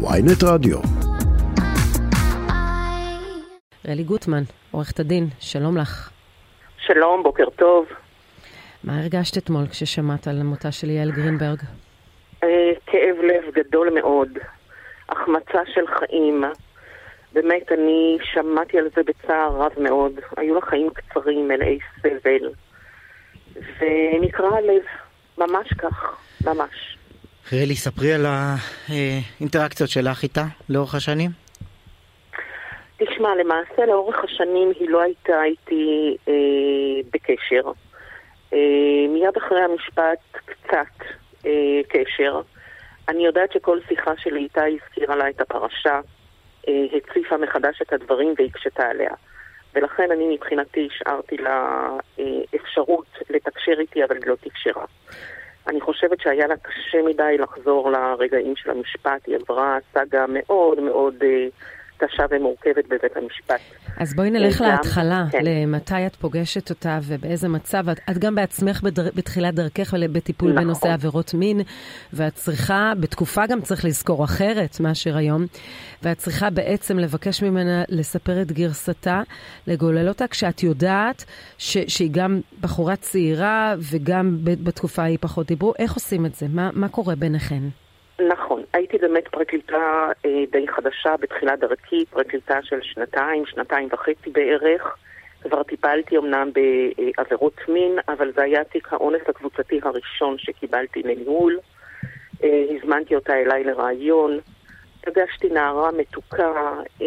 ויינט רדיו. רלי גוטמן, עורכת הדין, שלום לך. שלום, בוקר טוב. מה הרגשת אתמול כששמעת על מותה של יעל גרינברג? אה, כאב לב גדול מאוד, החמצה של חיים. באמת, אני שמעתי על זה בצער רב מאוד. היו לה חיים קצרים, מלאי סבל. ונקרע הלב, ממש כך, ממש. רלי, ספרי על האינטראקציות שלך איתה לאורך השנים. תשמע, למעשה לאורך השנים היא לא הייתה איתי אה, בקשר. אה, מיד אחרי המשפט קצת אה, קשר. אני יודעת שכל שיחה שלי איתה הזכירה לה את הפרשה, אה, הציפה מחדש את הדברים והקשתה עליה. ולכן אני מבחינתי השארתי לה אה, אפשרות לתקשר איתי, אבל היא לא תקשרה. אני חושבת שהיה לה קשה מדי לחזור לרגעים של המשפט, היא עברה סאגה מאוד מאוד אה, קשה ומורכבת בבית המשפט. אז בואי נלך להתחלה, כן. למתי את פוגשת אותה ובאיזה מצב. את, את גם בעצמך בדר, בתחילת דרכך בטיפול נכון. בנושא עבירות מין, ואת צריכה, בתקופה גם צריך לזכור אחרת מאשר היום, ואת צריכה בעצם לבקש ממנה לספר את גרסתה, לגולל אותה, כשאת יודעת ש, שהיא גם בחורה צעירה וגם בתקופה ההיא פחות דיברו. איך עושים את זה? מה, מה קורה ביניכן? נכון, הייתי באמת פרקליטה אה, די חדשה בתחילת דרכי, פרקליטה של שנתיים, שנתיים וחצי בערך. כבר טיפלתי אמנם בעבירות מין, אבל זה היה תיק האונס הקבוצתי הראשון שקיבלתי לניהול. אה, הזמנתי אותה אליי לראיון. פגשתי נערה מתוקה, אה,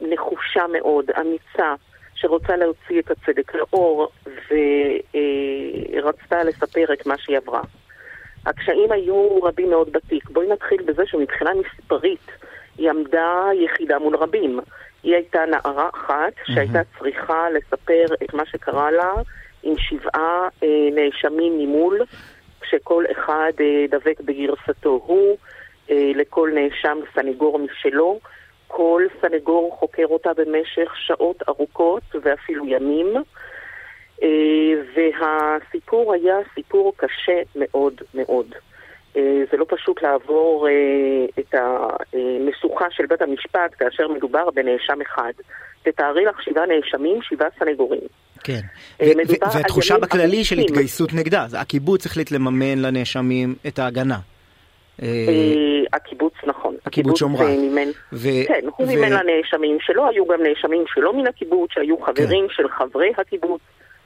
נחושה מאוד, אמיצה, שרוצה להוציא את הצדק לאור, ורצתה לספר את מה שהיא עברה. הקשיים היו רבים מאוד בתיק. בואי נתחיל בזה שמבחינה מספרית היא עמדה יחידה מול רבים. היא הייתה נערה אחת שהייתה צריכה לספר את מה שקרה לה עם שבעה אה, נאשמים ממול, כשכל אחד אה, דבק בגרסתו הוא, אה, לכל נאשם סנגור משלו. כל סנגור חוקר אותה במשך שעות ארוכות ואפילו ימים. אה, והסיפור היה סיפור קשה מאוד מאוד. אה, זה לא פשוט לעבור אה, את המשוכה של בית המשפט כאשר מדובר בנאשם אחד. תתארי לך שבעה נאשמים, שבעה סנגורים. כן. והתחושה בכללי של. התגייסות נגדה. זה הקיבוץ החליט לממן לנאשמים את ההגנה. הקיבוץ, נכון. הקיבוץ ו- כן, הוא מימן לנאשמים שלו, היו גם נאשמים שלא מן הקיבוץ, שהיו כן. חברים של חברי הקיבוץ,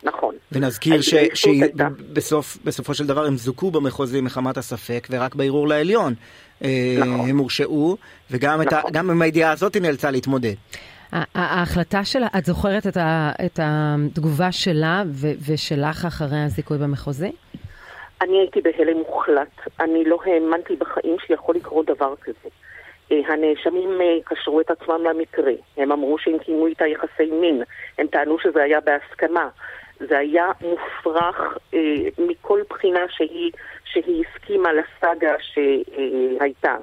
נכון. ונזכיר ש- ההתגייסות הייתה. שבסופו של דבר הם זוכו במחוזי מחמת הספק, ורק בערעור לעליון אה, נכון. הם הורשעו, וגם את ה- נכון. גם עם הידיעה הזאת היא נאלצה להתמודד. ה- ה- ההחלטה שלה, את זוכרת את, ה, את התגובה שלה ו, ושלך אחרי הזיכוי במחוזי? אני הייתי בהלם מוחלט. אני לא האמנתי בחיים שיכול לקרות דבר כזה. אה, הנאשמים אה, קשרו את עצמם למקרה. הם אמרו שהם קיימו איתה יחסי מין. הם טענו שזה היה בהסכמה. זה היה מופרך אה, מכל בחינה שהיא, שהיא הסכימה לסאגה שהייתה.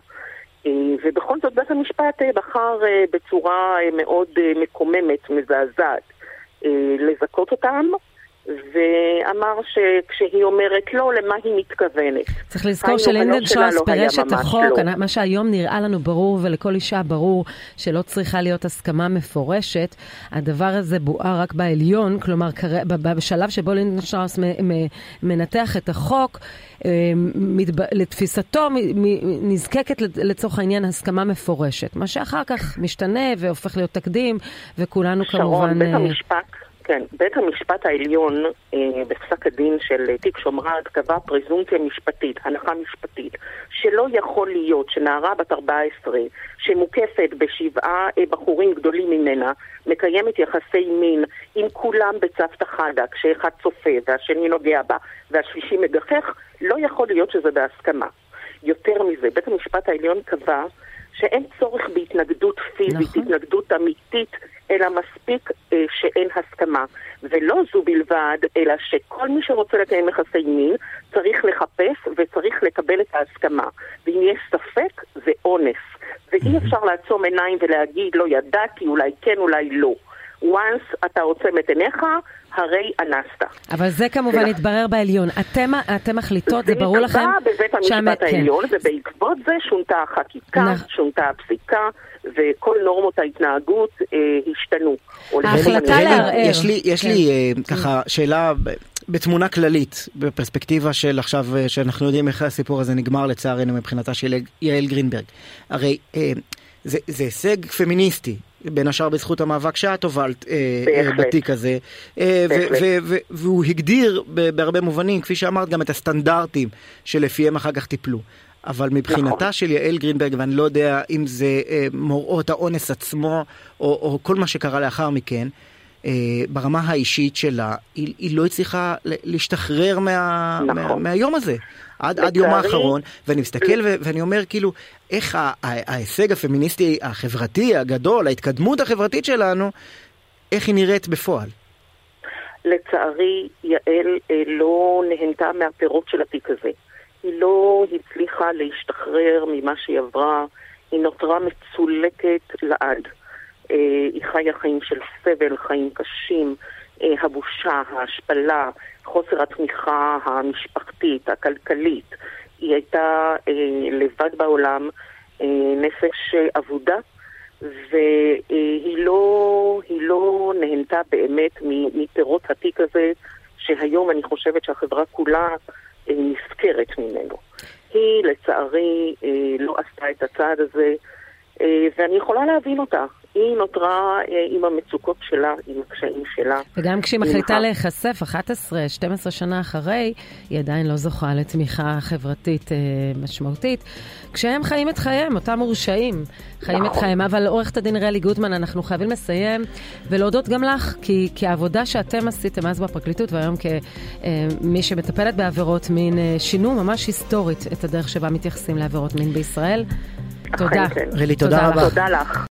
אה, ובכל זאת בית המשפט אה, בחר אה, בצורה אה, מאוד אה, מקוממת, מזעזעת, אה, לזכות אותם, ואמר שכשהיא אומרת לא, למה היא מתכוונת. צריך לזכור היה פירש את החוק, לא. מה שהיום נראה לנו ברור ולכל אישה ברור שלא צריכה להיות הסכמה מפורשת, הדבר הזה בוער רק בעליון, כלומר בשלב שבו מ- מנתח את החוק, אה, לתפיסתו נזקקת לצורך העניין הסכמה מפורשת, מה שאחר כך משתנה והופך להיות תקדים, וכולנו שרון, כמובן... בית אה, המשפט, כן, בית המשפט העליון אה, בפסק הדין של תיק שומרת קבע פרזומפציה משפטית, הנחה משפטית, שלא יכול להיות שנערה בת 14 שמוקפת בשבעה אה, בחורים גדולים ממנה, מקיימת יחסי מין עם כולם בצוותא חדא, כשאחד צופה והשני נוגע בה והשלישי מגחך, לא יכול להיות שזה בהסכמה. יותר מזה, בית המשפט העליון קבע שאין צורך בהתנגדות פיזית. נכון. התנגדות אמיתית, אלא מספיק אה, שאין הסכמה. ולא זו בלבד, אלא שכל מי שרוצה לקיים יחסי מין צריך לחפש וצריך לקבל את ההסכמה. ואם יש ספק, זה אונס. ואי אפשר לעצום עיניים ולהגיד, לא ידעתי, אולי כן, אולי לא. Once אתה עוצם את עיניך, הרי אנסת. אבל זה כמובן יתברר בעליון. אתם, אתם מחליטות, זה, זה ברור לכם? זה נקבע בבית המשפט כן. העליון, כן. ובעקבות זה שונתה החקיקה, נכ... שונתה הפסיקה, וכל נורמות ההתנהגות אה, השתנו. ההחלטה לערער. יש לי, יש כן. לי אה, ככה שאלה בתמונה כללית, בפרספקטיבה של עכשיו, אה, שאנחנו יודעים איך הסיפור הזה נגמר לצערנו מבחינתה של יעל גרינברג. הרי אה, זה, זה הישג פמיניסטי, בין השאר בזכות המאבק שאת הובלת אה, אה, בתיק הזה, אה, והוא הגדיר בהרבה מובנים, כפי שאמרת, גם את הסטנדרטים שלפיהם אחר כך טיפלו. אבל מבחינתה נכון. של יעל גרינברג, ואני לא יודע אם זה מוראות האונס עצמו, או, או כל מה שקרה לאחר מכן, ברמה האישית שלה, היא, היא לא הצליחה להשתחרר מה, נכון. מה, מהיום הזה. עד, עד יום האחרון, ואני מסתכל ו- ואני אומר כאילו, איך ההישג הפמיניסטי החברתי הגדול, ההתקדמות החברתית שלנו, איך היא נראית בפועל? לצערי, יעל אה, לא נהנתה מהפירות של התיק הזה. היא לא הצליחה להשתחרר ממה שהיא עברה, היא נותרה מצולקת לעד. אה, היא חיה חיים של סבל, חיים קשים, אה, הבושה, ההשפלה, חוסר התמיכה המשפחתית, הכלכלית. היא הייתה אה, לבד בעולם, נפש אבודה, והיא לא, לא נהנתה באמת מפירות התיק הזה, שהיום אני חושבת שהחברה כולה נזכרת ממנו. היא לצערי לא עשתה את הצעד הזה, ואני יכולה להבין אותה. היא נותרה אה, עם המצוקות שלה, עם הקשיים שלה. וגם כשהיא מחליטה להיחשף 11, 12 שנה אחרי, היא עדיין לא זוכה לתמיכה חברתית אה, משמעותית. כשהם חיים את חייהם, אותם מורשעים חיים את נכון. חייהם. אבל עורכת הדין רלי גוטמן, אנחנו חייבים לסיים ולהודות גם לך, כי, כי העבודה שאתם עשיתם אז בפרקליטות, והיום כמי אה, שמטפלת בעבירות מין, אה, שינו ממש היסטורית את הדרך שבה מתייחסים לעבירות מין בישראל. תודה. רלי, תודה רבה. תודה לך.